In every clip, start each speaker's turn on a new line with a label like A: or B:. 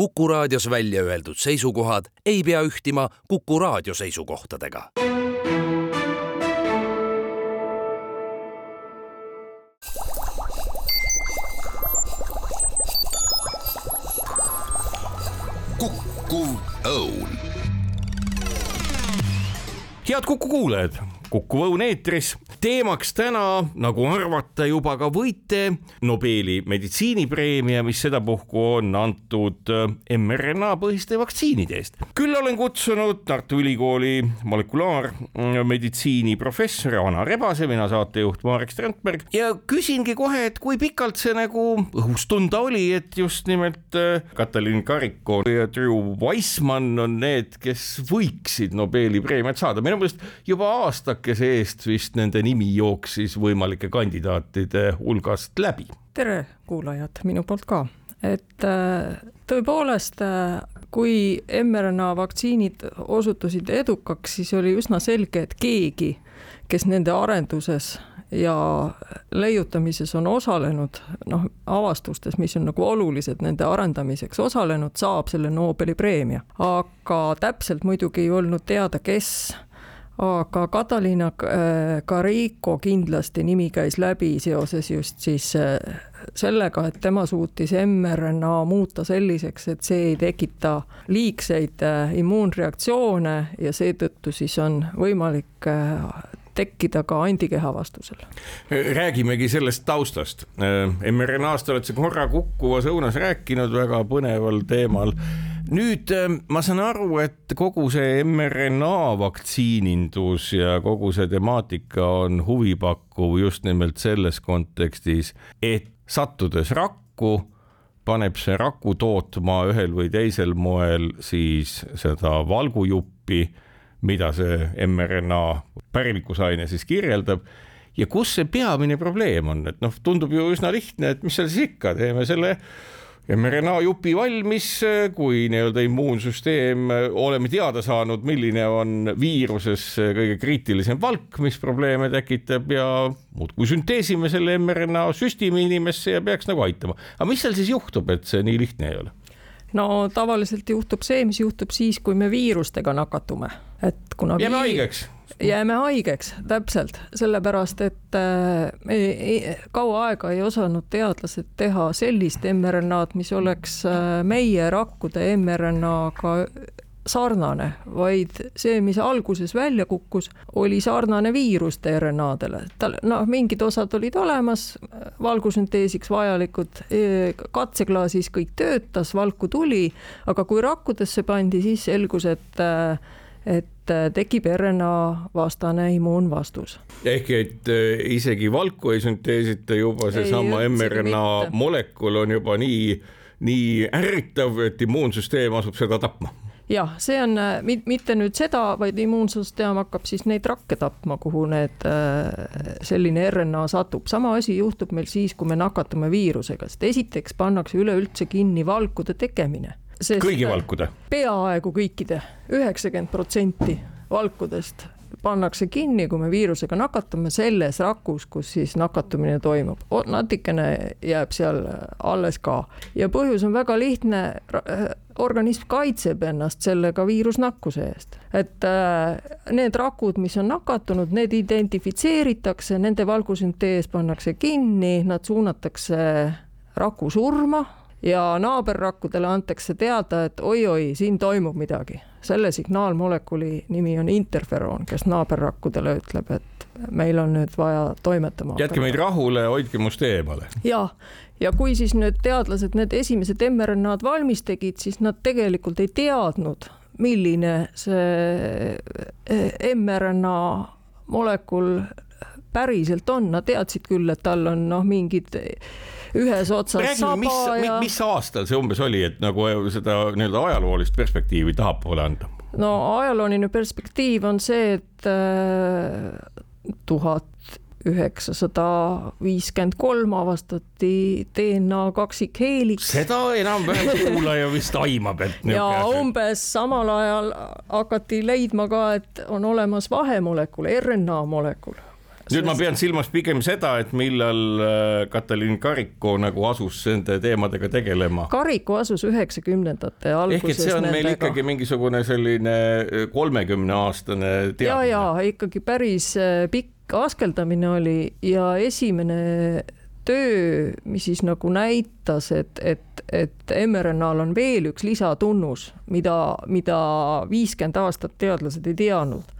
A: Kuku raadios välja öeldud seisukohad ei pea ühtima Kuku raadio seisukohtadega.
B: kukkuv õun
C: head Kuku kuulajad, Kuku Õun eetris. teemaks täna, nagu arvata juba ka võite, Nobeli meditsiinipreemia, mis sedapuhku on antud äh, mRNA põhiste vaktsiinide eest. küll olen kutsunud Tartu Ülikooli molekulaarmeditsiini professori Ana Rebase, mina saatejuht Marek Strandberg ja küsingi kohe, et kui pikalt see nagu õhus tunda oli, et just nimelt äh, Katalin Kariko ja Drew Weissmann on need, kes võiksid Nobeli preemiat saada, minu meelest juba aastakese eest vist nende nimi jooksis võimalike kandidaatide hulgast läbi.
D: tere, kuulajad, minu poolt ka, et äh, tõepoolest, äh, kui mRNA vaktsiinid osutusid edukaks, siis oli üsna selge, et keegi, kes nende arenduses ja leiutamises on osalenud, noh, avastustes, mis on nagu olulised nende arendamiseks osalenud, saab selle Nobeli preemia. aga täpselt muidugi ei olnud teada, kes aga Kataliina Kariko äh, kindlasti nimi käis läbi seoses just siis äh, sellega, et tema suutis mRNA muuta selliseks, et see ei tekita liigseid äh, immuunreaktsioone ja seetõttu siis on võimalik tekkida ka antikeha vastusel.
C: räägimegi sellest taustast. mRNA-st oled sa korra kukkuvas õunas rääkinud väga põneval teemal nüüd ähm, ma saan aru, et kogu see mRNA vaktsiinindus ja kogu see temaatika on huvipakkuv just nimelt selles kontekstis, et sattudes rakku, paneb see raku tootma ühel või teisel moel siis seda valgujuppi, mida see mRNA pärivikusaine siis kirjeldab. Ja kus see peamine probleem on, et noh, tundub ju üsna lihtne, et mis seal siis ikka, teeme selle mRNA jupi valmis, kui nii-öelda immuunsüsteem, oleme teada saanud, milline on viiruses kõige kriitilisem valk, mis probleeme tekitab ja muudkui sünteesime selle mRNA, süstime inimesse ja peaks nagu aitama. aga mis seal siis juhtub, et see nii lihtne ei ole?
D: no tavaliselt juhtub see, mis juhtub siis, kui me viirustega nakatume, et kuna
C: jääme haigeks
D: jääme haigeks, täpselt, sellepärast et äh, kaua aega ei osanud teadlased teha sellist mRNA-d, mis oleks äh, meie rakkude mRNA-ga sarnane, vaid see, mis alguses välja kukkus, oli sarnane viiruste RNA-dele. tal, noh, mingid osad olid olemas, valgusünteesiks vajalikud, e, katseklaasis kõik töötas, valku tuli, aga kui rakkudesse pandi, siis selgus, et äh, et äh, tekib RNA vastane immuunvastus.
C: ehk et äh, isegi valku ei sünteesita juba seesama mRNA molekul on juba nii, nii ärritav, et immuunsüsteem asub seda tapma
D: jah, see on äh, mitte nüüd seda, vaid immuunsüsteem hakkab siis neid rakke tapma, kuhu need, selline RNA satub. sama asi juhtub meil siis, kui me nakatume viirusega, sest esiteks pannakse üleüldse kinni valkude tegemine
C: kõigi valkude?
D: peaaegu kõikide, üheksakümmend protsenti valkudest pannakse kinni, kui me viirusega nakatume selles rakus, kus siis nakatumine toimub. natukene jääb seal alles ka ja põhjus on väga lihtne. organism kaitseb ennast sellega viirusnakkuse eest, et äh, need rakud, mis on nakatunud, need identifitseeritakse, nende valgusüntees pannakse kinni, nad suunatakse raku surma ja naaberrakkudele antakse teada, et oi-oi, siin toimub midagi. selle signaalmolekuli nimi on interferoon, kes naaberrakkudele ütleb, et meil on nüüd vaja toimetama.
C: jätke meid rahule, hoidke must eemale.
D: ja, ja kui siis nüüd teadlased need esimesed mRNA-d valmis tegid, siis nad tegelikult ei teadnud, milline see eh, mRNA molekul päriselt on, nad teadsid küll, et tal on noh, mingid ühes otsas Räägime, saba
C: mis, ja. mis aastal see umbes oli, et nagu seda nii-öelda ajaloolist perspektiivi tahapoole anda?
D: no ajalooline perspektiiv on see, et äh, tuhat üheksasada viiskümmend kolm avastati DNA kaksikheeliks.
C: seda enam-vähem kuulaja vist aimab, et.
D: ja umbes samal ajal hakati leidma ka, et on olemas vahemolekul, RNA molekul
C: nüüd ma pean silmas pigem seda, et millal äh, Katalin Kariko nagu asus nende teemadega tegelema.
D: Kariku asus üheksakümnendate alguses.
C: ehk et see on nendega. meil ikkagi mingisugune selline äh, kolmekümne aastane
D: teadmine. ja, ja ikkagi päris äh, pikk askeldamine oli ja esimene töö, mis siis nagu näitas, et, et, et mRNA-l on veel üks lisatunnus, mida, mida viiskümmend aastat teadlased ei teadnud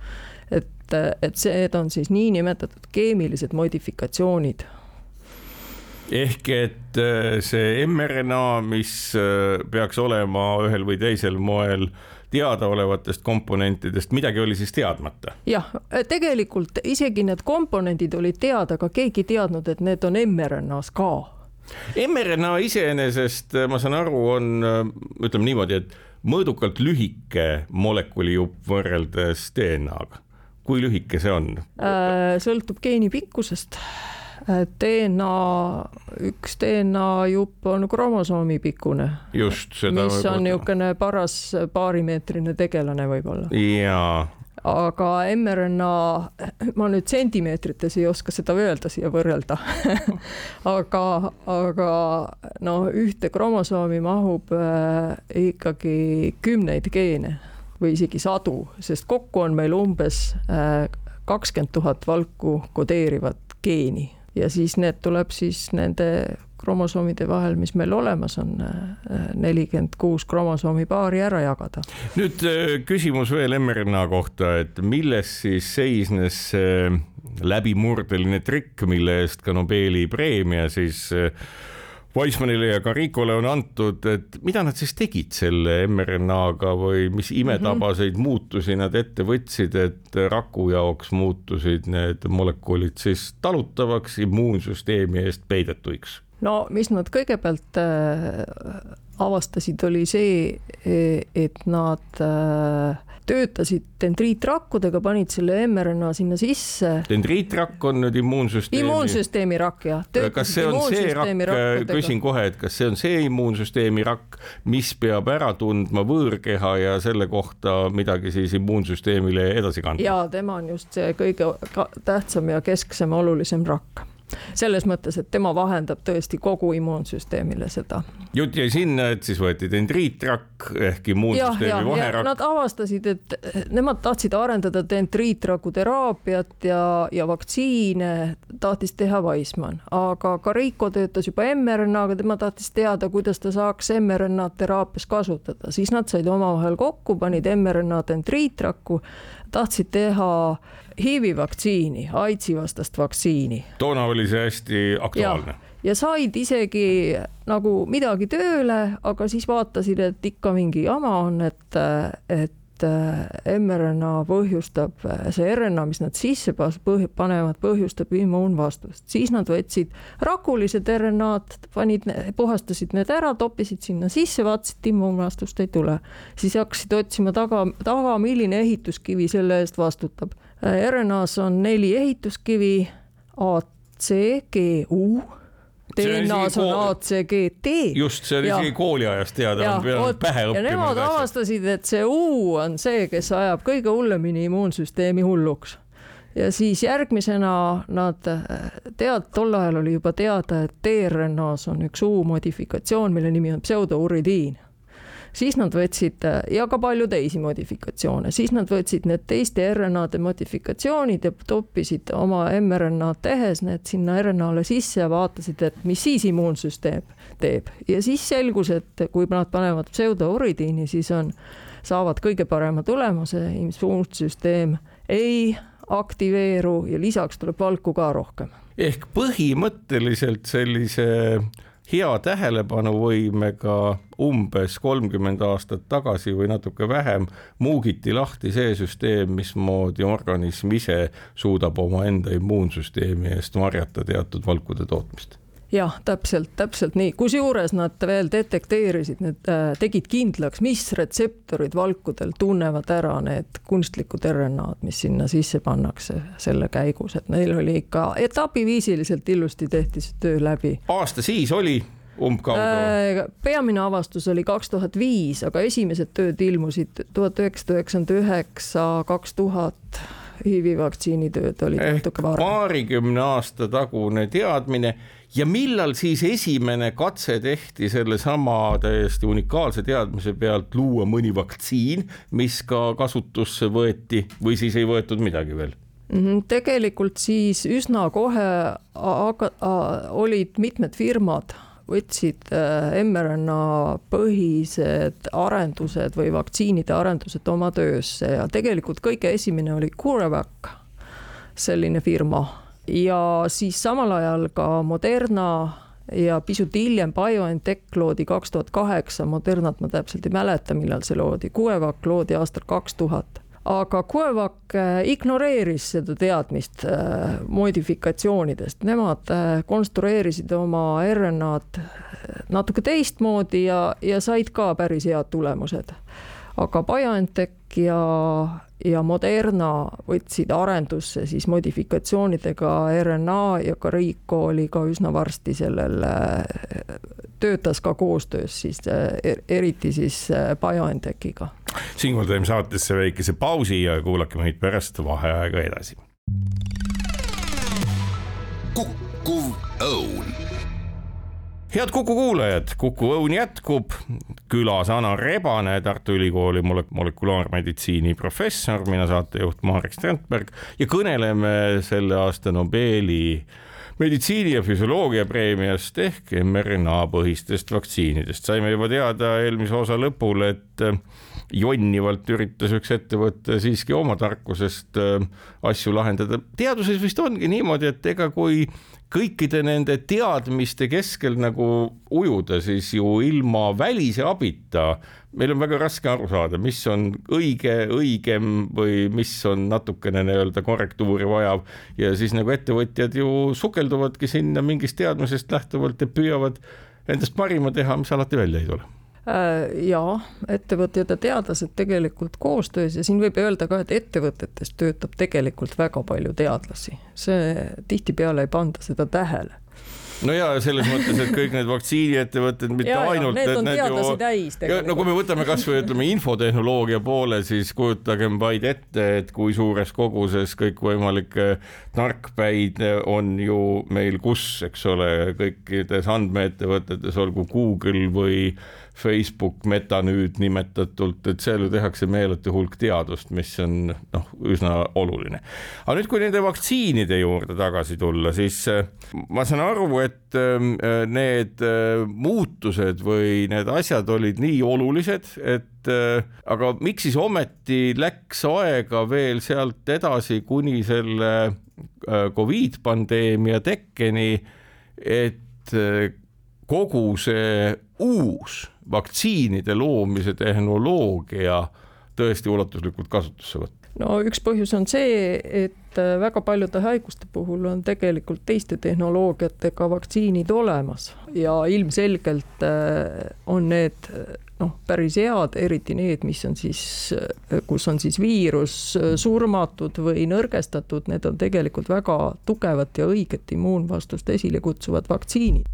D: et, et need on siis niinimetatud keemilised modifikatsioonid
C: ehk et äh, see mRNA, mis äh, peaks olema ühel või teisel moel teadaolevatest komponentidest, midagi oli siis teadmata?
D: jah, tegelikult isegi need komponendid olid teada, aga keegi ei teadnud, et need on mRNA-s ka.
C: mRNA iseenesest, ma saan aru, on ütleme niimoodi, et mõõdukalt lühike molekulijupp võrreldes DNA-ga kui lühike see on?
D: Äh, sõltub geeni pikkusest. DNA, üks DNA jupp on kromosoomi pikkune.
C: just,
D: seda mis on niisugune paras paarimeetrine tegelane võib-olla.
C: jaa
D: aga mRNA, ma nüüd sentimeetrites ei oska seda öelda siia võrrelda aga, aga no ühte kromosoomi mahub äh, ikkagi kümneid geene või isegi sadu, sest kokku on meil umbes äh, kakskümmend tuhat valku kodeerivat geeni ja siis need tuleb siis nende kromosoomide vahel, mis meil olemas on, äh, nelikümmend kuus kromosoomi paari ära jagada.
C: nüüd äh, küsimus veel mRNA kohta, et milles siis seisnes see läbimurdeline trikk, mille eest ka Nobeli preemia siis Weissmanile ja Caricole on antud, et mida nad siis tegid selle mRNA-ga või mis imetabaseid mm -hmm. muutusi nad ette võtsid, et raku jaoks muutusid need molekulid siis talutavaks, immuunsüsteemi eest peidetuiks?
D: No mis nad kõigepealt äh, avastasid, oli see, e, et nad äh, töötasid dendriitrakkudega, panid selle mRNA sinna sisse.
C: dendriitrakk on nüüd immuunsüsteemi.
D: immuunsüsteemi rakk jah.
C: kas see on see rakk, küsin kohe, et kas see on see immuunsüsteemi rakk, mis peab ära tundma võõrkeha ja selle kohta midagi siis immuunsüsteemile edasi kandma?
D: ja tema on just see kõige tähtsam ja kesksem, olulisem rakk selles mõttes, et tema vahendab tõesti kogu immuunsüsteemile seda.
C: jutt jäi sinna, et siis võeti dendriitrakk ehk immuunsüsteemi vaherakk.
D: Nad avastasid, et nemad tahtsid arendada dendriitraku teraapiat ja, ja vaktsiine tahtis teha Weissmann, aga Carico töötas juba mRNA-ga, tema tahtis teada, kuidas ta saaks mRNA-d teraapias kasutada, siis nad said omavahel kokku, panid mRNA dendriitrakku tahtsid teha HIV-i vaktsiini, AIDSi vastast vaktsiini.
C: toona oli see hästi aktuaalne.
D: ja said isegi nagu midagi tööle, aga siis vaatasid, et ikka mingi jama on, et, et äh, mRNA põhjustab, äh, see RNA, mis nad sisse panevad, põhjustab immuunvastust, siis nad võtsid rakulised RNA-d, panid, puhastasid need ära, toppisid sinna sisse, vaatasid, et immuunvastust ei tule. siis hakkasid otsima taga, taga, milline ehituskivi selle eest vastutab. Äh, RNA-s on neli ehituskivi A, C, G, U DNA-s on ACGT.
C: just, see oli isegi kooliajast teada, pähe õppima.
D: ja nemad avastasid, et see U on see, kes ajab kõige hullemini immuunsüsteemi hulluks. ja siis järgmisena nad tead, tol ajal oli juba teada, et tRNA-s on üks U modifikatsioon, mille nimi on pseudouridiin siis nad võtsid ja ka palju teisi modifikatsioone, siis nad võtsid need teiste RNA-de modifikatsioonid ja toppisid oma mRNA-d tehes need sinna RNA-le sisse ja vaatasid, et mis siis immuunsüsteem teeb. Ja siis selgus, et kui nad panevad pseudouridiini, siis on, saavad kõige parema tulemuse, immuunsüsteem ei aktiveeru ja lisaks tuleb valku ka rohkem.
C: ehk põhimõtteliselt sellise hea tähelepanuvõimega umbes kolmkümmend aastat tagasi või natuke vähem muugiti lahti see süsteem, mismoodi organism ise suudab omaenda immuunsüsteemi eest varjata teatud valkude tootmist
D: jah, täpselt, täpselt nii, kusjuures nad veel detekteerisid, need äh, tegid kindlaks, mis retseptorid valkudel tunnevad ära need kunstlikud RNA-d, mis sinna sisse pannakse selle käigus, et neil oli ikka etapiviisiliselt ilusti tehti see töö läbi.
C: aasta siis oli umbkaudu? Äh,
D: peamine avastus oli kaks tuhat viis, aga esimesed tööd ilmusid tuhat üheksasada üheksakümmend üheksa, kaks tuhat HIV-i vaktsiinitööd olid natuke varem.
C: paarikümne aasta tagune teadmine ja millal siis esimene katse tehti sellesama täiesti unikaalse teadmise pealt luua mõni vaktsiin, mis ka kasutusse võeti või siis ei võetud midagi veel?
D: Mhm, tegelikult siis üsna kohe aga, olid mitmed firmad võtsid äh, mRNA põhised arendused või vaktsiinide arendused oma töösse ja tegelikult kõige esimene oli CureVac, selline firma ja siis samal ajal ka Moderna ja pisut hiljem BioNTech loodi kaks tuhat kaheksa, Modernat ma täpselt ei mäleta, millal see loodi, CureVac loodi aastal kaks tuhat. Aga Cuevac äh, ignoreeris seda teadmist äh, modifikatsioonidest, nemad äh, konstrueerisid oma RNA-d natuke teistmoodi ja, ja said ka päris head tulemused. aga BioNTech ja, ja Moderna võtsid arendusse siis modifikatsioonidega RNA ja ka Rico oli ka üsna varsti sellel, töötas ka koostöös siis er-, eriti siis BioNTechiga
C: siinkohal teeme saatesse väikese pausi ja kuulake meid pärast vaheaega edasi.
B: kukkuv õun
C: head Kuku kuulajad, Kuku Õun jätkub, külas Ana Rebane, Tartu Ülikooli molek-, molekulaarmeditsiini professor, mina saatejuht Marek Strandberg ja kõneleme selle aasta Nobeli meditsiini ja füsioloogia preemiast ehk mRNA põhistest vaktsiinidest. saime juba teada eelmise osa lõpul, et jonnivalt üritas üks ettevõte siiski oma tarkusest äh, asju lahendada. teaduses vist ongi niimoodi, et ega kui kõikide nende teadmiste keskel nagu ujuda, siis ju ilma välise abita meil on väga raske aru saada, mis on õige, õigem või mis on natukene nii-öelda korrektuuri vajav ja siis nagu ettevõtjad ju sukelduvadki sinna mingist teadmisest lähtuvalt ja püüavad endast parima teha, mis alati välja ei tule
D: ja ettevõtjad ja teadlased tegelikult koostöös ja siin võib öelda ka, et ettevõtetes töötab tegelikult väga palju teadlasi, see tihtipeale ei panda seda tähele
C: no ja selles mõttes, et kõik need vaktsiiniettevõtted, mitte ja, ainult.
D: Need on teadlasi ju, täis
C: tegelikult. no kui me võtame kasvõi ütleme infotehnoloogia poole, siis kujutagem vaid ette, et kui suures koguses kõikvõimalikke tarkpäid on ju meil kus, eks ole, kõikides andmeettevõtetes, olgu Google või Facebook, Meta nüüd nimetatult, et seal ju tehakse meeletu hulk teadust, mis on noh, üsna oluline. aga nüüd, kui nende vaktsiinide juurde tagasi tulla, siis äh, ma saan aru, et ähm, äh, need äh, muutused või need asjad olid nii olulised, et aga miks siis ometi läks aega veel sealt edasi kuni selle Covid pandeemia tekkeni, et kogu see uus vaktsiinide loomise tehnoloogia tõesti ulatuslikult kasutusse võtta?
D: no üks põhjus on see, et äh, väga paljude haiguste puhul on tegelikult teiste tehnoloogiatega vaktsiinid olemas ja ilmselgelt äh, on need noh, päris head, eriti need, mis on siis, äh, kus on siis viirus surmatud või nõrgestatud, need on tegelikult väga tugevat ja õiget immuunvastust esile kutsuvad vaktsiinid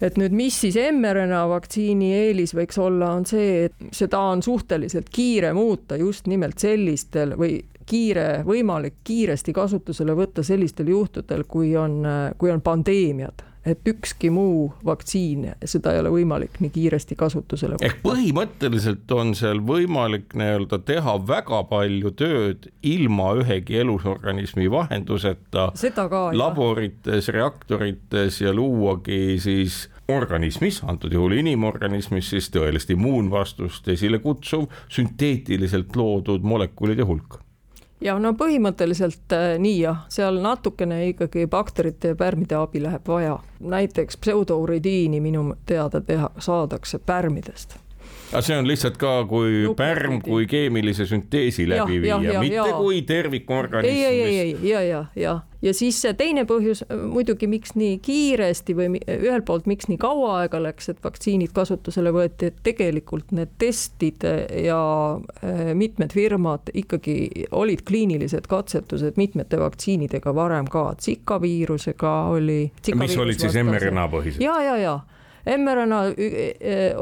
D: et nüüd, mis siis mRNA vaktsiini eelis võiks olla, on see, et seda on suhteliselt kiire muuta just nimelt sellistel või kiire, võimalik kiiresti kasutusele võtta sellistel juhtudel, kui on, kui on pandeemiad et ükski muu vaktsiin, seda ei ole võimalik nii kiiresti kasutusele võtta.
C: ehk põhimõtteliselt on seal võimalik nii-öelda teha väga palju tööd ilma ühegi elusorganismi vahenduseta. laborites, reaktorites ja luuagi siis organismis, antud juhul inimorganismis siis tõelist immuunvastust esile kutsuv sünteetiliselt loodud molekulide hulk
D: ja no põhimõtteliselt äh, nii jah, seal natukene ikkagi bakterite ja pärmide abi läheb vaja. näiteks pseudouridiini minu teada teha, saadakse pärmidest
C: aga see on lihtsalt ka kui Jupp, pärm kui keemilise sünteesi läbi viia, mitte ja. kui tervikorganism.
D: ei, ei, ei, ja, ja, ja, ja siis see teine põhjus muidugi, miks nii kiiresti või ühelt poolt, miks nii kaua aega läks, et vaktsiinid kasutusele võeti, et tegelikult need testid ja äh, mitmed firmad ikkagi olid kliinilised katsetused mitmete vaktsiinidega varem ka, Zika viirusega oli.
C: mis olid siis mRNA põhised?
D: ja, ja, ja mRNA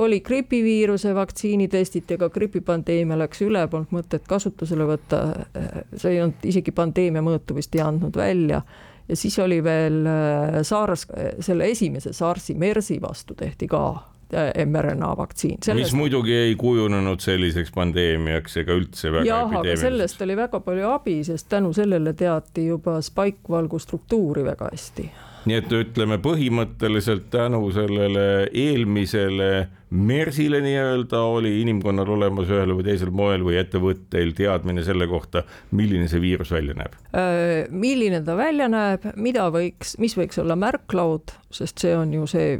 D: oli gripiviiruse vaktsiini, testiti, aga gripipandeemia läks üle, polnud mõtet kasutusele võtta. see ei olnud isegi pandeemia mõõtu vist ei andnud välja ja siis oli veel SARS, selle esimese SARS-i, MERS-i vastu tehti ka Äh, mRNA vaktsiin.
C: mis muidugi ei kujunenud selliseks pandeemiaks ega üldse väga
D: jah, aga sellest oli väga palju abi, sest tänu sellele teati juba spike-valgu struktuuri väga hästi
C: nii et ütleme põhimõtteliselt tänu sellele eelmisele MERS-ile nii-öelda oli inimkonnal olemas ühel või teisel moel või ettevõtteil teadmine selle kohta, milline see viirus välja näeb?
D: Äh, milline ta välja näeb, mida võiks, mis võiks olla märklaud, sest see on ju see,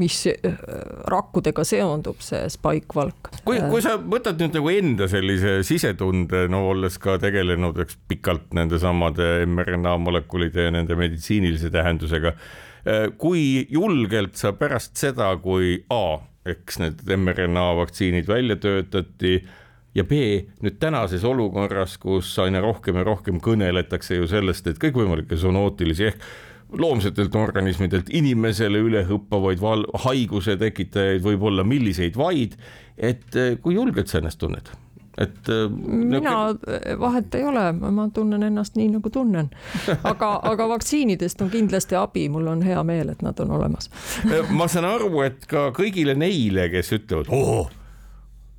D: mis äh, rakkudega seondub, see spike-valk.
C: kui, kui sa võtad nüüd nagu enda sellise sisetunde, no olles ka tegelenud, eks pikalt nendesamade mRNA molekulide ja nende meditsiinilise tähendusega äh, kui julgelt sa pärast seda, kui A eks need mRNA vaktsiinid välja töötati ja B nüüd tänases olukorras, kus aina rohkem ja rohkem kõneletakse ju sellest, et kõikvõimalikke zoonootilisi ehk loomsetelt organismidelt inimesele üle hüppavaid haiguse tekitajaid võib olla milliseid vaid, et eh, kui julgelt sa ennast tunned? Et
D: äh, mina nagu... vahet ei ole, ma tunnen ennast nii nagu tunnen, aga, aga vaktsiinidest on kindlasti abi, mul on hea meel, et nad on olemas.
C: Ma saan aru, et ka kõigile neile, kes ütlevad, oo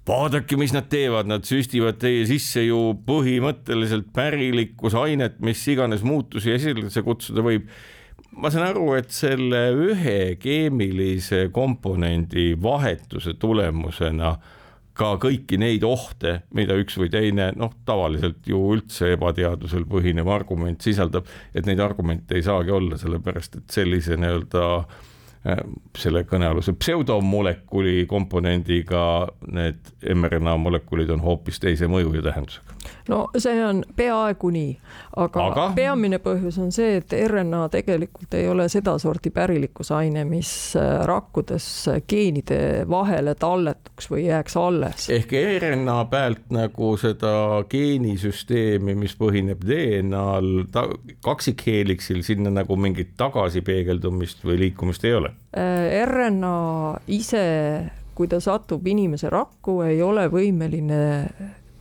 C: vaadake, mis nad teevad, nad süstivad teie sisse ju põhimõtteliselt pärilikkusainet, mis iganes muutusi esile kutsuda võib. ma saan aru, et selle ühe keemilise komponendi vahetuse tulemusena äh, ka kõiki neid ohte, mida üks või teine noh, tavaliselt ju üldse ebateadusel põhinev argument sisaldab, et neid argumente ei saagi olla, sellepärast et sellise nii-öelda äh, selle kõnealuse pseudomolekuli komponendiga need mRNA molekulid on hoopis teise mõju ja tähendusega.
D: No see on peaaegu nii, aga, aga? peamine põhjus on see, et RNA tegelikult ei ole sedasorti pärilikkusaine, mis äh, rakkudes geenide vahele talletuks või jääks alles.
C: ehk RNA pealt nagu seda geenisüsteemi, mis põhineb DNA-l, kaksikheeliksil sinna nagu mingit tagasipeegeldumist või liikumist ei ole?
D: Äh, RNA ise, kui ta satub inimese rakku, ei ole võimeline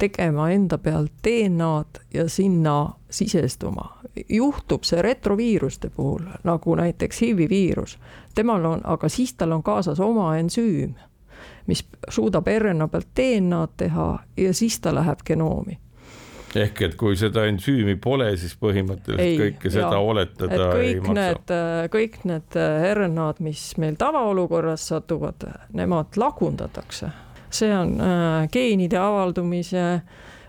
D: tegema enda pealt DNA-d ja sinna sisestuma. juhtub see retroviiruste puhul, nagu näiteks HIV-i viirus, temal on, aga siis tal on kaasas oma ensüüm, mis suudab RNA pealt DNA-d teha ja siis ta läheb genoomi
C: ehk et kui seda ensüümi pole, siis põhimõtteliselt ei, kõike seda jah, oletada
D: ei maksa. kõik need äh, RNA-d, mis meil tavaolukorras satuvad, nemad lagundatakse. See on äh, geenide avaldumise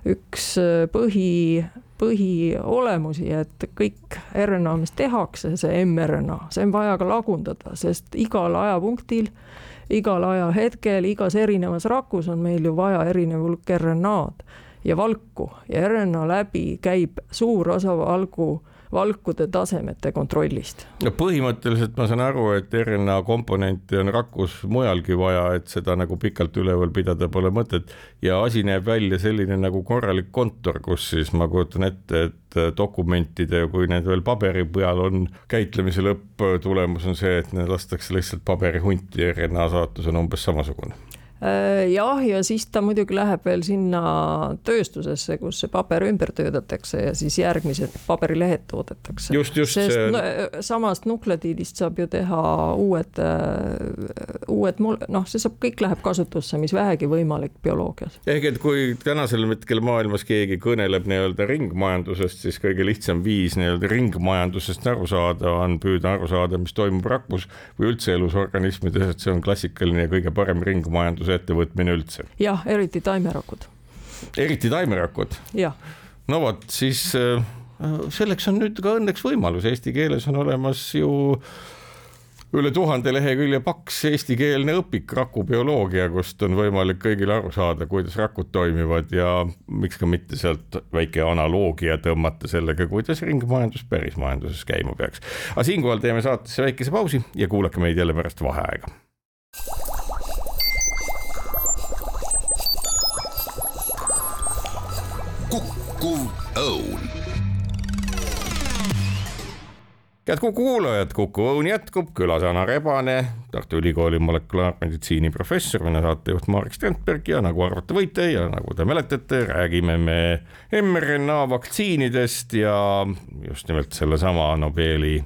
D: üks äh, põhi, põhiolemusi, et kõik RNA, mis tehakse, see mRNA, see on vaja ka lagundada, sest igal ajapunktil igal ajahetkel, igas erinevas rakus on meil ju vaja erinev hulk RNA-d ja valku. Ja RNA läbi käib suur osa valgu valkude tasemete kontrollist.
C: no põhimõtteliselt ma saan aru, et RNA komponenti on rakus mujalgi vaja, et seda nagu pikalt üleval pidada pole mõtet ja asi näeb välja selline nagu korralik kontor, kus siis ma kujutan ette, et dokumentide, kui need veel paberi peal on, käitlemise lõpptulemus on see, et need lastakse lihtsalt paberihunti RNA saatus on umbes samasugune
D: Äh, jah, ja siis ta muidugi läheb veel sinna tööstusesse, kus see paber ümber töödetakse ja siis järgmised paberilehed toodetakse.
C: just, just.
D: sest see... no, samast nuklediidist saab ju teha uued, äh, uued, noh, see saab, kõik läheb kasutusse, mis vähegi võimalik bioloogias.
C: ehk et kui tänasel hetkel maailmas keegi kõneleb nii-öelda ringmajandusest, siis kõige lihtsam viis nii-öelda ringmajandusest aru saada on püüda aru saada, mis toimub rakkus või üldse elus organismides, et see on klassikaline ja kõige parem ringmajandus ettevõtmine üldse.
D: jah, eriti taimerakud.
C: eriti taimerakud? no vot, siis äh, selleks on nüüd ka õnneks võimalus, eesti keeles on olemas ju üle tuhande lehekülje paks eestikeelne õpik rakubioloogia, kust on võimalik kõigil aru saada, kuidas rakud toimivad ja miks ka mitte sealt väike analoogia tõmmata sellega, kuidas ringmajandus pärismajanduses käima peaks. aga siinkohal teeme saatesse väikese pausi ja kuulake meid jälle pärast vaheaega. Head Kuku kuulajad, Kuku Õun jätkub, külas Ana Rebane, Tartu Ülikooli molekulaarmeditsiini professor, minu saatejuht Marek Strandberg ja nagu arvata võite ja nagu te mäletate, räägime me mRNA vaktsiinidest ja just nimelt sellesama Nobeli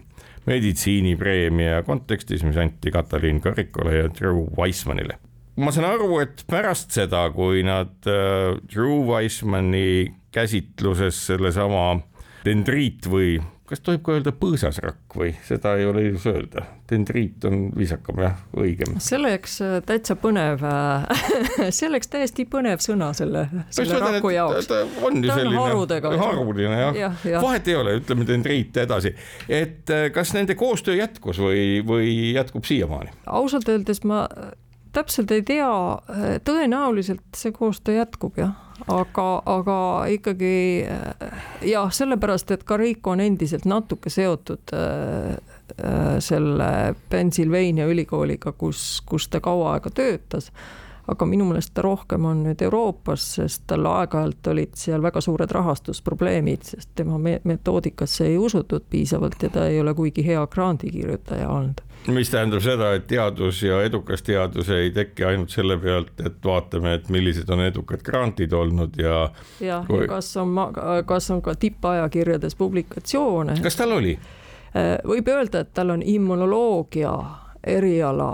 C: meditsiinipreemia kontekstis, mis anti Katalin Karikole ja Drew Weissmanile. ma saan aru, et pärast seda, kui nad äh, Drew Weissmani käsitluses sellesama dendriit või kas tohib ka öelda põõsasrakk või seda ei ole ilus öelda? dendriit on viisakam jah, õigem.
D: selleks äh, täitsa põnev selleks täiesti põnev sõna selle, selle raku jaoks.
C: ta on ju selline
D: harudega.
C: haruline jah ja, ja. vahet ei ole, ütleme dendriit edasi. et äh, kas nende koostöö jätkus või, või jätkub siiamaani?
D: ausalt öeldes ma täpselt ei tea, tõenäoliselt see koostöö jätkub jah aga, aga ikkagi jah, sellepärast, et Carico on endiselt natuke seotud äh, äh, selle Pennsylvania ülikooliga, kus, kus ta kaua aega töötas. Aga minu meelest ta rohkem on nüüd Euroopas, sest tal aeg-ajalt olid seal väga suured rahastusprobleemid, sest tema metoodikasse ei usutud piisavalt ja ta ei ole kuigi hea grandikirjutaja olnud
C: mis tähendab seda, et teadus ja edukas teadus ei teki ainult selle pealt, et vaatame, et millised on edukad grantid olnud ja.
D: jah kui..., ja kas on, kas on ka tippajakirjades publikatsioone.
C: kas tal oli?
D: Äh, võib öelda, et tal on immunoloogia eriala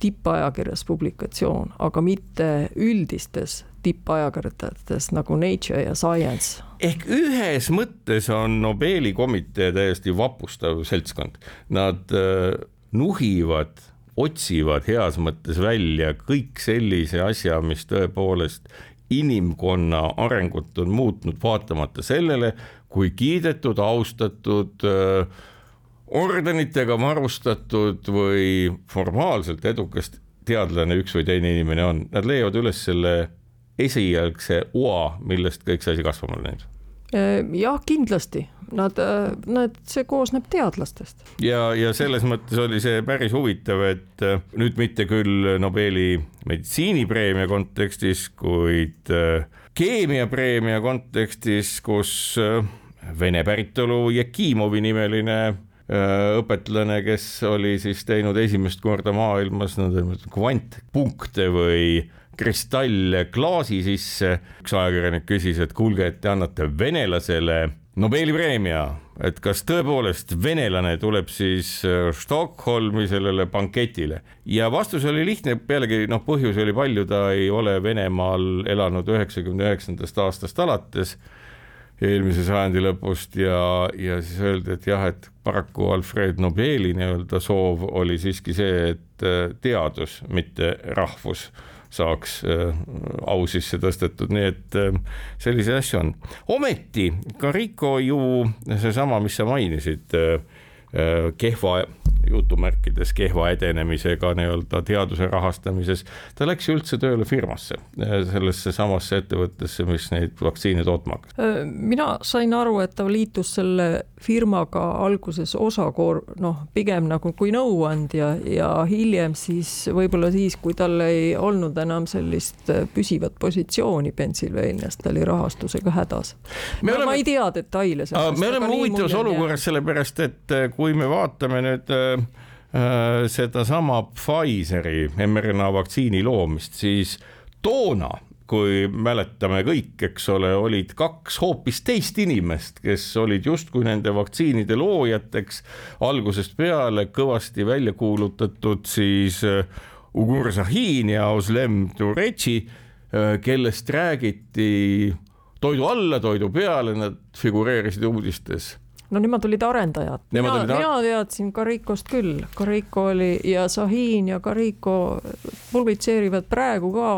D: tippajakirjas publikatsioon, aga mitte üldistes tippajakirjades nagu Nature ja Science.
C: ehk ühes mõttes on Nobeli komitee täiesti vapustav seltskond, nad äh, nuhivad, otsivad heas mõttes välja kõik sellise asja, mis tõepoolest inimkonna arengut on muutnud, vaatamata sellele, kui kiidetud, austatud äh, ordenitega varustatud või formaalselt edukas teadlane üks või teine inimene on, nad leiavad üles selle esialgse oa, millest kõik see asi kasvama läinud.
D: Äh, jah, kindlasti, nad, äh, nad, see koosneb teadlastest.
C: ja, ja selles mõttes oli see päris huvitav, et äh, nüüd mitte küll Nobeli meditsiinipreemia kontekstis, kuid keemiapreemia kontekstis, kus Vene päritolu Jekimovi nimeline õpetlane, kes oli siis teinud esimest korda maailmas nõndanimetatud kvantpunkte või kristalle klaasi sisse. üks ajakirjanik küsis, et kuulge, et te annate venelasele Nobeli preemia, et kas tõepoolest venelane tuleb siis äh, Stockholmi sellele banketile? Ja vastus oli lihtne, pealegi noh, põhjusi oli palju, ta ei ole Venemaal elanud üheksakümne üheksandast aastast alates eelmise sajandi lõpust ja, ja siis öeldi, et jah, et paraku Alfred Nobeli nii-öelda soov oli siiski see, et äh, teadus, mitte rahvus saaks äh, au sisse tõstetud, nii et äh, selliseid asju on. ometi Carico ju seesama, mis sa mainisid, äh, kehva jutumärkides kehva edenemisega nii-öelda teaduse rahastamises. ta läks üldse tööle firmasse, sellesse samasse ettevõttesse, mis neid vaktsiine tootma hakkas.
D: mina sain aru, et ta liitus selle firmaga alguses osakoor-, noh, pigem nagu kui nõuandja ja hiljem siis võib-olla siis, kui tal ei olnud enam sellist püsivat positsiooni Pennsylvanias, ta oli rahastusega hädas. Ma, oleme, ma ei tea detaile
C: sellest. me oleme huvitavas olukorras, sellepärast et kui me vaatame nüüd Äh, sedasama Pfizeri mRNA vaktsiini loomist, siis toona kui mäletame kõik, eks ole, olid kaks hoopis teist inimest, kes olid justkui nende vaktsiinide loojateks. Algusest peale kõvasti välja kuulutatud siis äh, Ugur Sahin ja Oslem Turetši, äh, kellest räägiti toidu alla, toidu peale, nad figureerisid uudistes
D: no nemad olid arendajad. mina, olid mina teadsin Caricost küll, Carico oli ja Sahin ja Carico publitseerivad praegu ka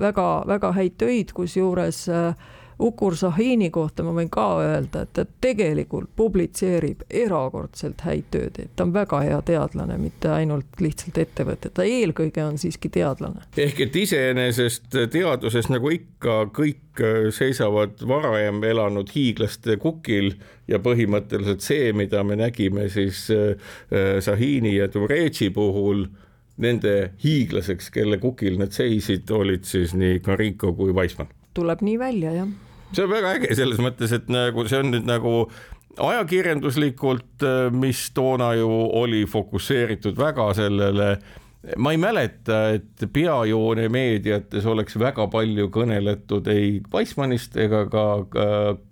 D: väga-väga äh, häid töid, kusjuures äh, Ukur Sahini kohta ma võin ka öelda, et ta tegelikult publitseerib erakordselt häid tööd, et ta on väga hea teadlane, mitte ainult lihtsalt ettevõte, ta eelkõige on siiski teadlane.
C: ehk et iseenesest teaduses nagu ikka kõik seisavad varem elanud hiiglaste kukil ja põhimõtteliselt see, mida me nägime siis äh, Sahini ja Turetši puhul nende hiiglaseks, kelle kukil nad seisid, olid siis nii Carico kui Weissmann
D: tuleb nii välja, jah
C: see on väga äge selles mõttes, et nagu see on nüüd nagu ajakirjanduslikult, mis toona ju oli fokusseeritud väga sellele ma ei mäleta, et peajoone meediates oleks väga palju kõneletud ei Weissmannist ega ka, ka,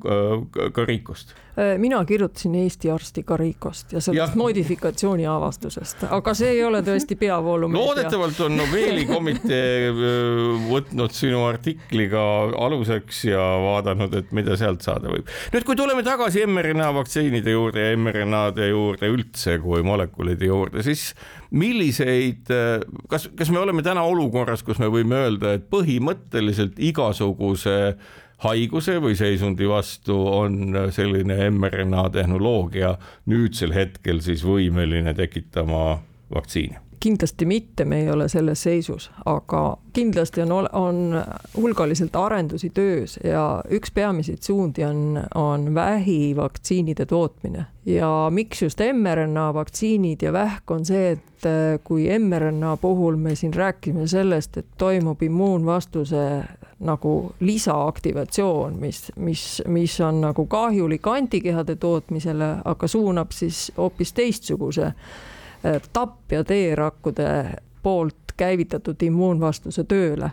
C: ka, ka Riikost.
D: Äh, mina kirjutasin Eesti arsti Karikost ja sellest ja. modifikatsiooni avastusest, aga see ei ole tõesti peavoolumeedia.
C: loodetavalt on Nobeli komitee äh, võtnud sinu artikli ka aluseks ja vaadanud, et mida sealt saada võib. nüüd, kui tuleme tagasi mRNA vaktsiinide juurde ja mRNA-de juurde üldse kui molekulide juurde, siis milliseid, äh, kas, kas me oleme täna olukorras, kus me võime öelda, et põhimõtteliselt igasuguse haiguse või seisundi vastu on selline mRNA tehnoloogia nüüdsel hetkel siis võimeline tekitama vaktsiini
D: kindlasti mitte, me ei ole selles seisus, aga kindlasti on, on hulgaliselt arendusi töös ja üks peamiseid suundi on, on vähivaktsiinide tootmine. ja miks just mRNA vaktsiinid ja vähk on see, et äh, kui mRNA puhul me siin rääkisime sellest, et toimub immuunvastuse nagu lisaaktivatsioon, mis, mis, mis on nagu kahjulik antikehade tootmisele, aga suunab siis hoopis teistsuguse Äh, tapja teerakkude poolt käivitatud immuunvastuse tööle.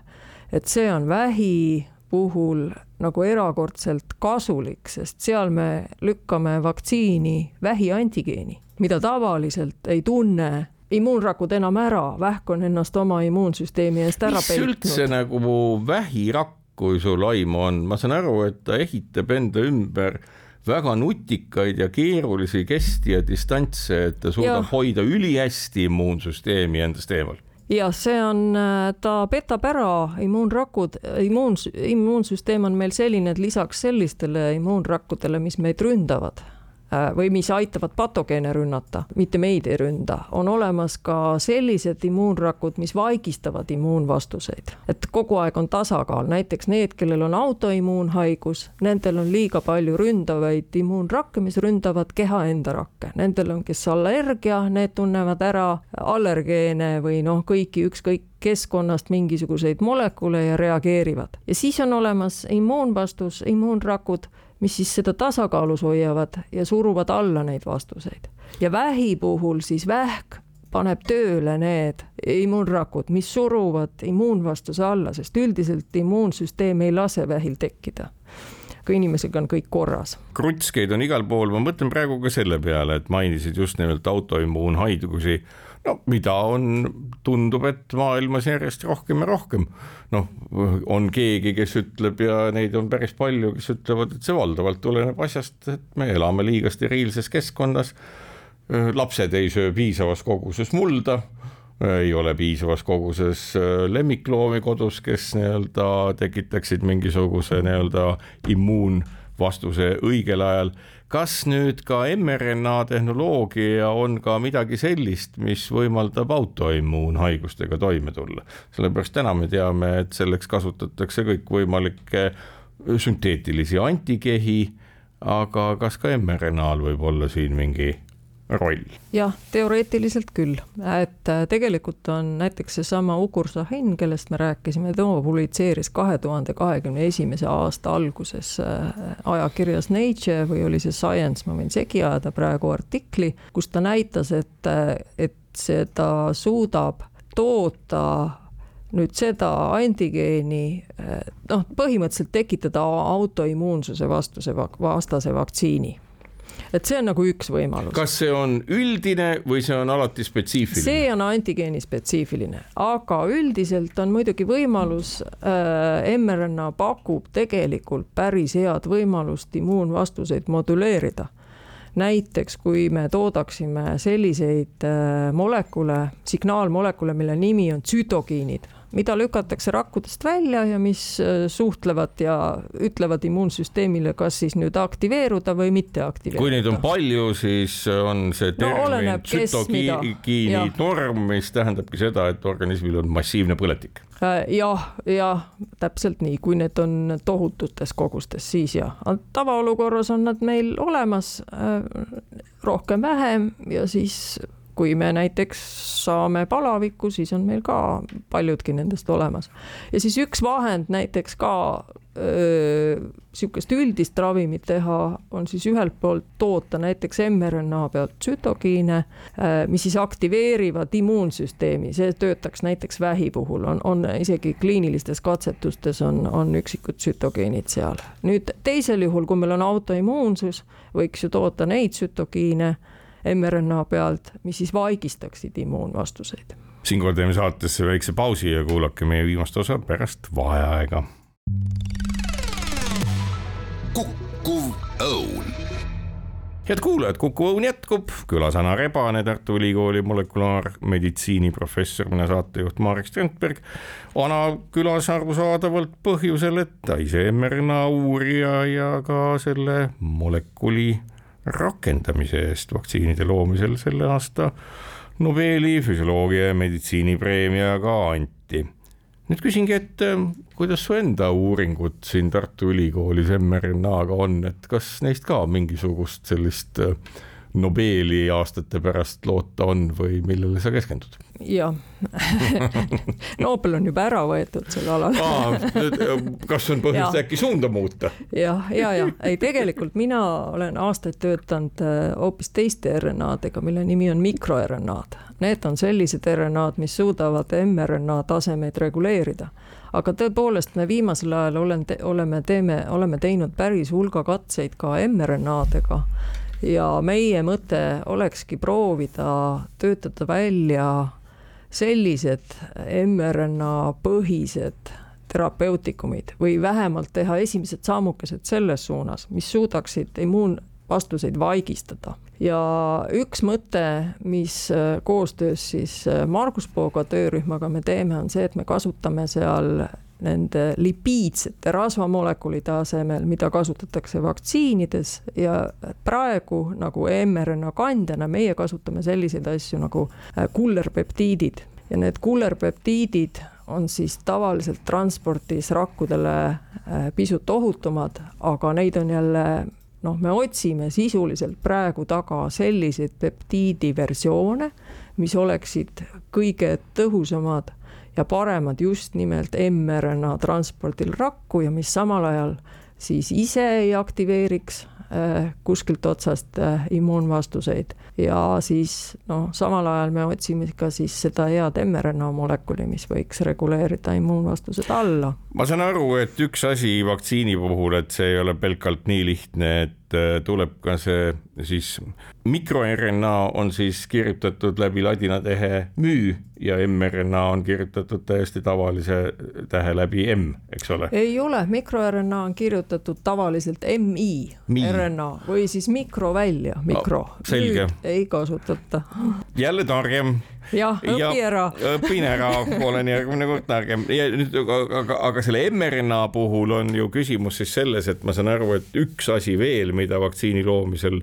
D: et see on vähi puhul nagu erakordselt kasulik, sest seal me lükkame vaktsiini vähiantigeeni, mida tavaliselt ei tunne immuunrakud enam ära, vähk on ennast oma immuunsüsteemi eest ära peitnud.
C: mis üldse nagu vähirakk, kui sul aimu on, ma saan aru, et ta ehitab enda ümber väga nutikaid ja keerulisi kesti ja distantse, et ta suudab ja. hoida ülihästi immuunsüsteemi endast eemal
D: jah, see on, äh, ta petab ära immuunrakud, immuun, immuunsüsteem on meil selline, et lisaks sellistele immuunrakkudele, mis meid ründavad või mis aitavad patogeene rünnata, mitte meid ei ründa, on olemas ka sellised immuunrakud, mis vaigistavad immuunvastuseid. et kogu aeg on tasakaal, näiteks need, kellel on autoimmuunhaigus, nendel on liiga palju ründavaid immuunrakke, mis ründavad keha enda rakke, nendel on, kes allergia, need tunnevad ära allergeene või noh, kõiki ükskõik keskkonnast mingisuguseid molekule ja reageerivad. ja siis on olemas immuunvastus, immuunrakud mis siis seda tasakaalus hoiavad ja suruvad alla neid vastuseid. ja vähi puhul siis vähk paneb tööle need immuunrakud, mis suruvad immuunvastuse alla, sest üldiselt immuunsüsteem ei lase vähil tekkida kui inimesega on kõik korras.
C: krutskeid on igal pool, ma mõtlen praegu ka selle peale, et mainisid just nimelt autoimmuunhaigusi no mida on, tundub, et maailmas järjest rohkem ja rohkem. noh, on keegi, kes ütleb ja neid on päris palju, kes ütlevad, et see valdavalt tuleneb asjast, et me elame liiga steriilses keskkonnas. lapsed ei söö piisavas koguses mulda ei ole piisavas koguses lemmikloomi kodus, kes nii-öelda tekitaksid mingisuguse nii-öelda immuunvastuse õigel ajal kas nüüd ka mRNA tehnoloogia on ka midagi sellist, mis võimaldab autoimmuunhaigustega toime tulla, sellepärast täna me teame, et selleks kasutatakse kõikvõimalikke sünteetilisi antikehi, aga kas ka mRNA-l võib olla siin mingi roll?
D: jah, teoreetiliselt küll, et äh, tegelikult on näiteks seesama Ugur Sahin, kellest me rääkisime, tema publitseeris kahe tuhande kahekümne esimese aasta alguses äh, ajakirjas Nature või oli see Science, ma võin segi ajada praegu artikli, kus ta näitas, et, äh, et seda suudab toota nüüd seda antigeeni noh, põhimõtteliselt tekitada autoimmuunsuse vastuse, vastase vaktsiini et see on nagu üks võimalus.
C: kas see on üldine või see on alati spetsiifiline?
D: see on antigeeni spetsiifiline, aga üldiselt on muidugi võimalus äh,, mRNA pakub tegelikult päris head võimalust immuunvastuseid moduleerida näiteks kui me toodaksime selliseid äh, molekule, signaalmolekule, mille nimi on tsütokiinid, mida lükatakse rakkudest välja ja mis äh, suhtlevad ja ütlevad immuunsüsteemile, kas siis nüüd aktiveeruda või mitte aktiveeruda.
C: kui neid on palju, siis on see termin no, tsütokiini norm, mis tähendabki seda, et organismil on massiivne põletik.
D: Äh, jah, jah, täpselt nii, kui need on tohututes kogustes, siis jah, tavaolukorras on nad meil olemas äh, rohkem-vähem ja siis kui me näiteks saame palavikku, siis on meil ka paljudki nendest olemas. ja siis üks vahend näiteks ka niisugust üldist ravimit teha, on siis ühelt poolt toota näiteks mRNA pealt tsütokiine, mis siis aktiveerivad immuunsüsteemi, see töötaks näiteks vähi puhul, on, on isegi kliinilistes katsetustes on, on üksikud tsütogeenid seal. nüüd teisel juhul, kui meil on autoimmuunsus, võiks ju toota neid tsütokiine mRNA pealt, mis siis vaigistaksid immuunvastuseid.
C: siinkohal teeme saatesse väikse pausi ja kuulake meie viimast osa pärast vaheaega
B: kukkuv õun.
C: head kuulajad, Kuku Õun jätkub, külas Ana Rebane, Tartu Ülikooli molekulaarmeditsiini professor, mina saatejuht Marek Strandberg. Ana külas arusaadavalt põhjusel, et ta ise mRNA uurija ja ka selle molekuli rakendamise eest vaktsiinide loomisel selle aasta Nobeli füsioloogia ja meditsiinipreemia ka anti. Nüüd küsingi, et ähm, kuidas su enda uuringud siin Tartu Ülikoolis mRNA-ga on, et kas neist ka mingisugust sellist äh, Nobeli aastate pärast loota on või millele sa keskendud?
D: jah Nobel on juba ära võetud sel alal
C: kas on põhjust äkki suunda muuta?
D: jah, ja, ja, ja ei tegelikult mina olen aastaid töötanud äh, hoopis teiste RNA-dega, mille nimi on mikroRNA-d. Need on sellised RNA-d, mis suudavad mRNA tasemeid reguleerida aga tõepoolest, me viimasel ajal olen, oleme, teeme, oleme teinud päris hulga katseid ka mRNA-dega ja meie mõte olekski proovida töötada välja sellised mRNA põhised terapeuutikumid või vähemalt teha esimesed sammukesed selles suunas, mis suudaksid immuunvastuseid vaigistada. ja üks mõte, mis koostöös siis Margus Pooga töörühmaga me teeme, on see, et me kasutame seal nende lipiidsete rasvamolekulide asemel, mida kasutatakse vaktsiinides. Ja praegu nagu mRNA kandjana meie kasutame selliseid asju nagu äh, kullerpeptiidid. Ja need kullerpeptiidid on siis tavaliselt transpordis rakkudele äh, pisut ohutumad, aga neid on jälle noh, me otsime sisuliselt praegu taga selliseid peptiidiversioone, mis oleksid kõige tõhusamad ja paremad just nimelt mRNA transpordil rakku ja mis samal ajal siis ise ei aktiveeriks äh, kuskilt otsast äh, immuunvastuseid ja siis noh, samal ajal me otsime ka siis seda head mRNA molekuli, mis võiks reguleerida immuunvastused alla.
C: ma saan aru, et üks asi vaktsiini puhul, et see ei ole pelgalt nii lihtne, et äh, tuleb ka see siis mikroRNA on siis kirjutatud läbi ladina tähe mü ja mRNA on kirjutatud täiesti tavalise tähe läbi M, eks ole?
D: ei ole, mikroRNA on kirjutatud tavaliselt MI. RNA või siis mikro välja, mikro no,. ei kasutata.
C: jälle targem
D: jah, õpi ära.
C: õpin ära, olen järgmine kord targem ja nüüd, aga, aga selle mRNA puhul on ju küsimus siis selles, et ma saan aru, et üks asi veel, mida vaktsiini loomisel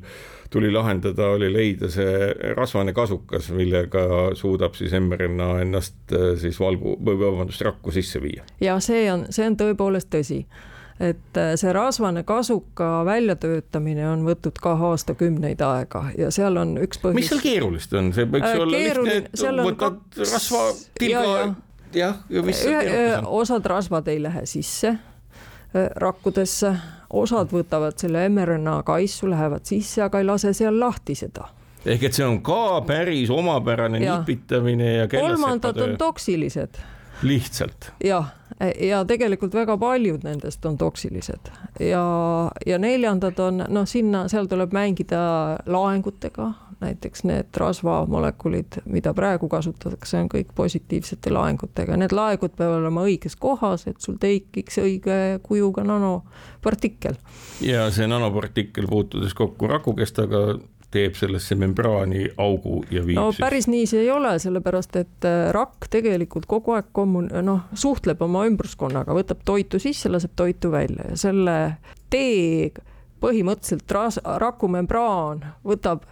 C: tuli lahendada, oli leida see rasvane kasukas, millega suudab siis mRNA ennast äh, siis valgu või vabandust, rakku sisse viia.
D: ja see on, see on tõepoolest tõsi et äh, see rasvane kasuka väljatöötamine on võtnud ka aastakümneid aega ja seal on üks põhjus.
C: mis seal keerulist on, see võiks äh, olla lihtne, et võtad ka... rasva tilga ja, jah, ja mis seal keerukas on?
D: osad rasvad ei lähe sisse rakkudesse osad võtavad selle mRNA kaisu, lähevad sisse, aga ei lase seal lahti seda
C: ehk et see on ka päris omapärane ja. nipitamine ja
D: kolmandad on toksilised.
C: lihtsalt.
D: jah, ja tegelikult väga paljud nendest on toksilised. Ja, ja neljandad on noh, sinna, seal tuleb mängida laengutega, näiteks need rasvamolekulid, mida praegu kasutatakse, on kõik positiivsete laengutega, need laengud peavad olema õiges kohas, et sul tekiks õige kujuga nanopartikkel.
C: ja see nanopartikkel puutudes kokku rakukestaga teeb sellesse membraani augu ja viib
D: no päris nii see ei ole, sellepärast et äh, rakk tegelikult kogu aeg kommun-, noh, suhtleb oma ümbruskonnaga, võtab toitu sisse, laseb toitu välja ja selle tee põhimõtteliselt ras-, rakumembraan võtab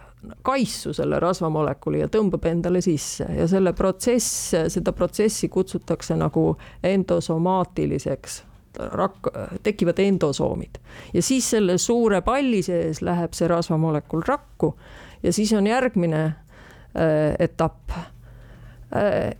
D: kaisu selle rasvamolekuli ja tõmbab endale sisse ja selle protsess, seda protsessi kutsutakse nagu endosomaatiliseks rakk, tekivad endosoomid. Ja siis selle suure palli sees läheb see rasvamolekul rakku ja siis on järgmine äh, etapp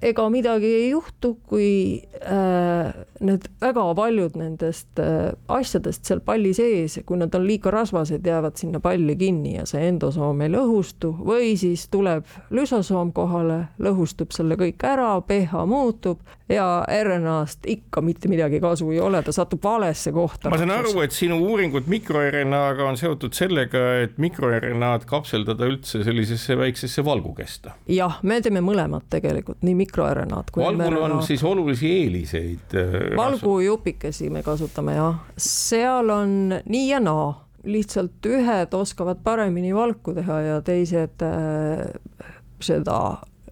D: ega midagi ei juhtu, kui äh, need väga paljud nendest äh, asjadest seal palli sees, kui nad on liiga rasvased, jäävad sinna palli kinni ja see endosoom ei lõhustu või siis tuleb lüsosoom kohale, lõhustub selle kõik ära, pH muutub ja RNA-st ikka mitte midagi kasu ei ole, ta satub valesse kohta.
C: ma saan aru, et sinu uuringud mikroRNA-ga on seotud sellega, et mikroRNA-d kapseldada üldse sellisesse väiksesse valgukesta.
D: jah, me teeme mõlemat tegelikult tegelikult nii mikroRNA-d kui
C: valgul mRNA. on siis olulisi eeliseid.
D: Äh, valgujupikesi me kasutame jah, seal on nii ja naa, lihtsalt ühed oskavad paremini valku teha ja teised äh, seda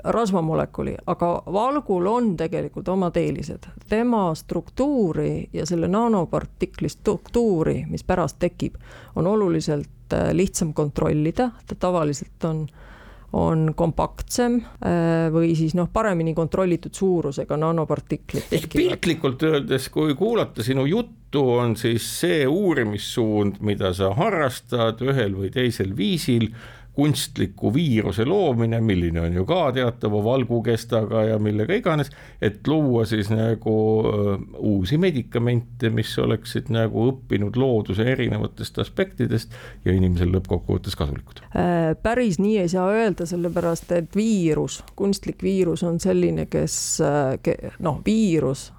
D: rasvamolekuli, aga valgul on tegelikult omad eelised. tema struktuuri ja selle nanopartikli struktuuri, mis pärast tekib, on oluliselt äh, lihtsam kontrollida, ta tavaliselt on äh, on kompaktsem äh, või siis noh, paremini kontrollitud suurusega nanopartiklid.
C: ehk piltlikult öeldes, kui kuulata sinu juttu, on siis see uurimissuund, mida sa harrastad ühel või teisel viisil kunstliku viiruse loomine, milline on ju ka teatava valgukestaga ja millega iganes, et luua siis nagu uusi medikamente, mis oleksid nagu õppinud looduse erinevatest aspektidest ja inimesel lõppkokkuvõttes kasulikud.
D: Äh, päris nii ei saa öelda, sellepärast et viirus, kunstlik viirus on selline, kes äh, noh, viirus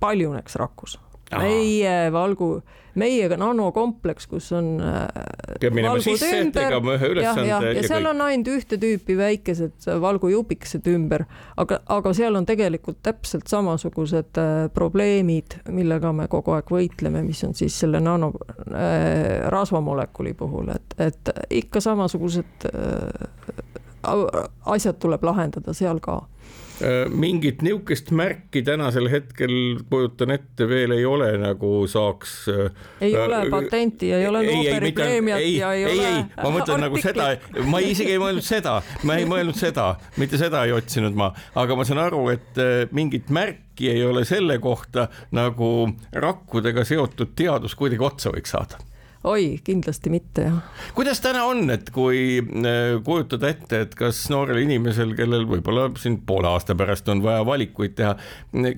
D: paljuneks rakus meie valgu, meiega nanokompleks, kus on
C: peab minema sisse, tegema ühe ülesande.
D: ja, ja, ja seal kõik. on ainult ühte tüüpi väikesed valgujupikesed ümber, aga, aga seal on tegelikult täpselt samasugused äh, probleemid, millega me kogu aeg võitleme, mis on siis selle nano äh, rasvamolekuli puhul, et, et ikka samasugused äh, asjad tuleb lahendada seal ka
C: Äh, mingit niisugust märki tänasel hetkel, kujutan ette, veel ei ole, nagu saaks.
D: Äh, ei äh, ole patenti, ei ole Nobeli preemiat ja ei, ei ole. ei,
C: ma mõtlen nagu seda, ma isegi ei mõelnud seda, ma ei mõelnud seda, mitte seda ei otsinud ma, aga ma saan aru, et mingit märki ei ole selle kohta, nagu rakkudega seotud teadus kuidagi otsa võiks saada
D: oi, kindlasti mitte jah.
C: kuidas täna on, et kui äh, kujutada ette, et kas noorel inimesel, kellel võib-olla siin poole aasta pärast on vaja valikuid teha,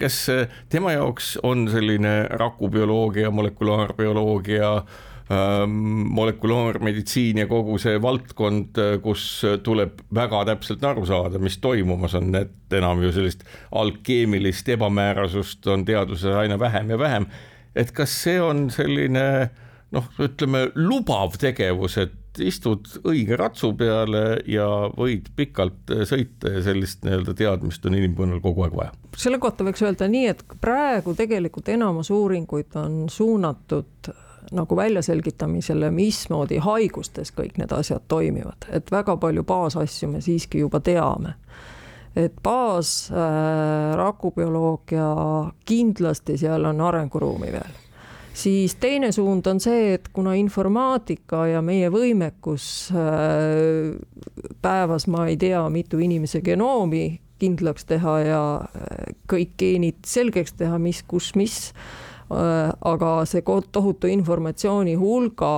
C: kas äh, tema jaoks on selline rakubioloogia, molekulaarbioloogia ähm, molekulaarmeditsiin ja kogu see valdkond, äh, kus tuleb väga täpselt aru saada, mis toimumas on, et enam ju sellist alkeemilist ebamäärasust on teaduses aina vähem ja vähem. et kas see on selline noh, ütleme lubav tegevus, et istud õige ratsu peale ja võid pikalt sõita ja sellist nii-öelda teadmist on inimkonnal kogu aeg vaja.
D: selle kohta võiks öelda nii, et praegu tegelikult enamus uuringuid on suunatud nagu väljaselgitamisele, mismoodi haigustes kõik need asjad toimivad, et väga palju baasasju me siiski juba teame. Et baas äh, rakubioloogia kindlasti seal on arenguruumi veel siis teine suund on see, et kuna informaatika ja meie võimekus äh, päevas, ma ei tea, mitu inimese genoomi kindlaks teha ja äh, kõik geenid selgeks teha, mis, kus, mis, äh, aga see tohutu informatsiooni hulga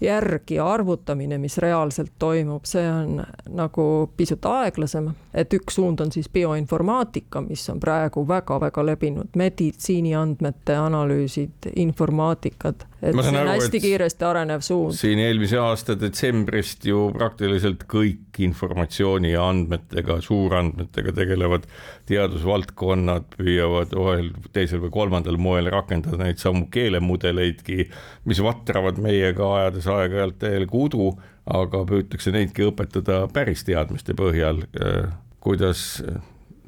D: järgi arvutamine, mis reaalselt toimub, see on nagu pisut aeglasem, et üks suund on siis bioinformaatika, mis on praegu väga-väga levinud, meditsiiniandmete analüüsid, informaatikad et see on aru, hästi kiiresti arenev suund.
C: siin eelmise aasta detsembrist ju praktiliselt kõik informatsiooni ja andmetega, suurandmetega tegelevad teadusvaldkonnad püüavad ühel, teisel või kolmandal moel rakendada neid samu keelemudeleidki, mis vatravad meiega, ajades aeg-ajalt täielikku udu, aga püütakse neidki õpetada päris teadmiste põhjal, kuidas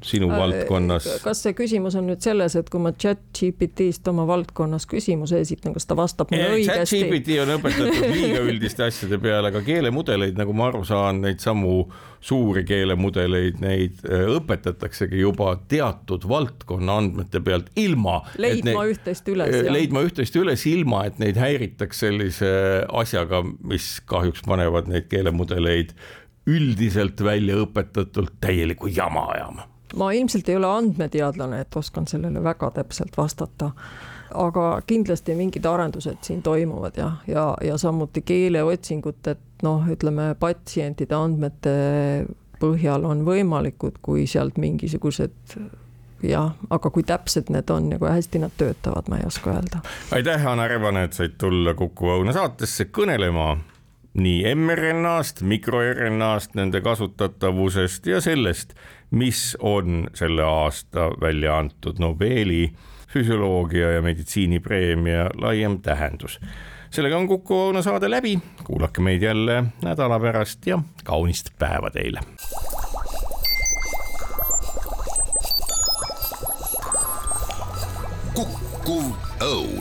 C: sinu valdkonnas?
D: kas see küsimus on nüüd selles, et kui ma chat GPT-st oma valdkonnas küsimuse esitan, kas ta vastab mulle õigesti?
C: chat GPT on õpetatud liiga üldiste asjade peale, aga keelemudeleid, nagu ma aru saan, neid samu suuri keelemudeleid, neid äh, õpetataksegi juba teatud valdkonna andmete pealt ilma.
D: leidma üht-teist üles.
C: Leidma üht-teist üles, ilma et neid häiritaks sellise asjaga, mis kahjuks panevad neid keelemudeleid üldiselt välja õpetatult täielikku jama ajama
D: ma ilmselt ei ole andmeteadlane, et oskan sellele väga täpselt vastata. aga kindlasti mingid arendused siin toimuvad ja, ja, ja samuti keeleotsingut, et noh, ütleme patsientide andmete põhjal on võimalikud, kui sealt mingisugused jah, aga kui täpsed need on ja kui hästi nad töötavad, ma ei oska öelda.
C: aitäh, Anna Rebane, et said tulla Kuku Õuna saatesse kõnelema nii mRNA-st, mikroRNA-st, nende kasutatavusest ja sellest, mis on selle aasta välja antud Nobeli füsioloogia ja meditsiinipreemia laiem tähendus. sellega on Kuku Õuna saade läbi, kuulake meid jälle nädala pärast ja kaunist päeva teile.
B: Kuku Õun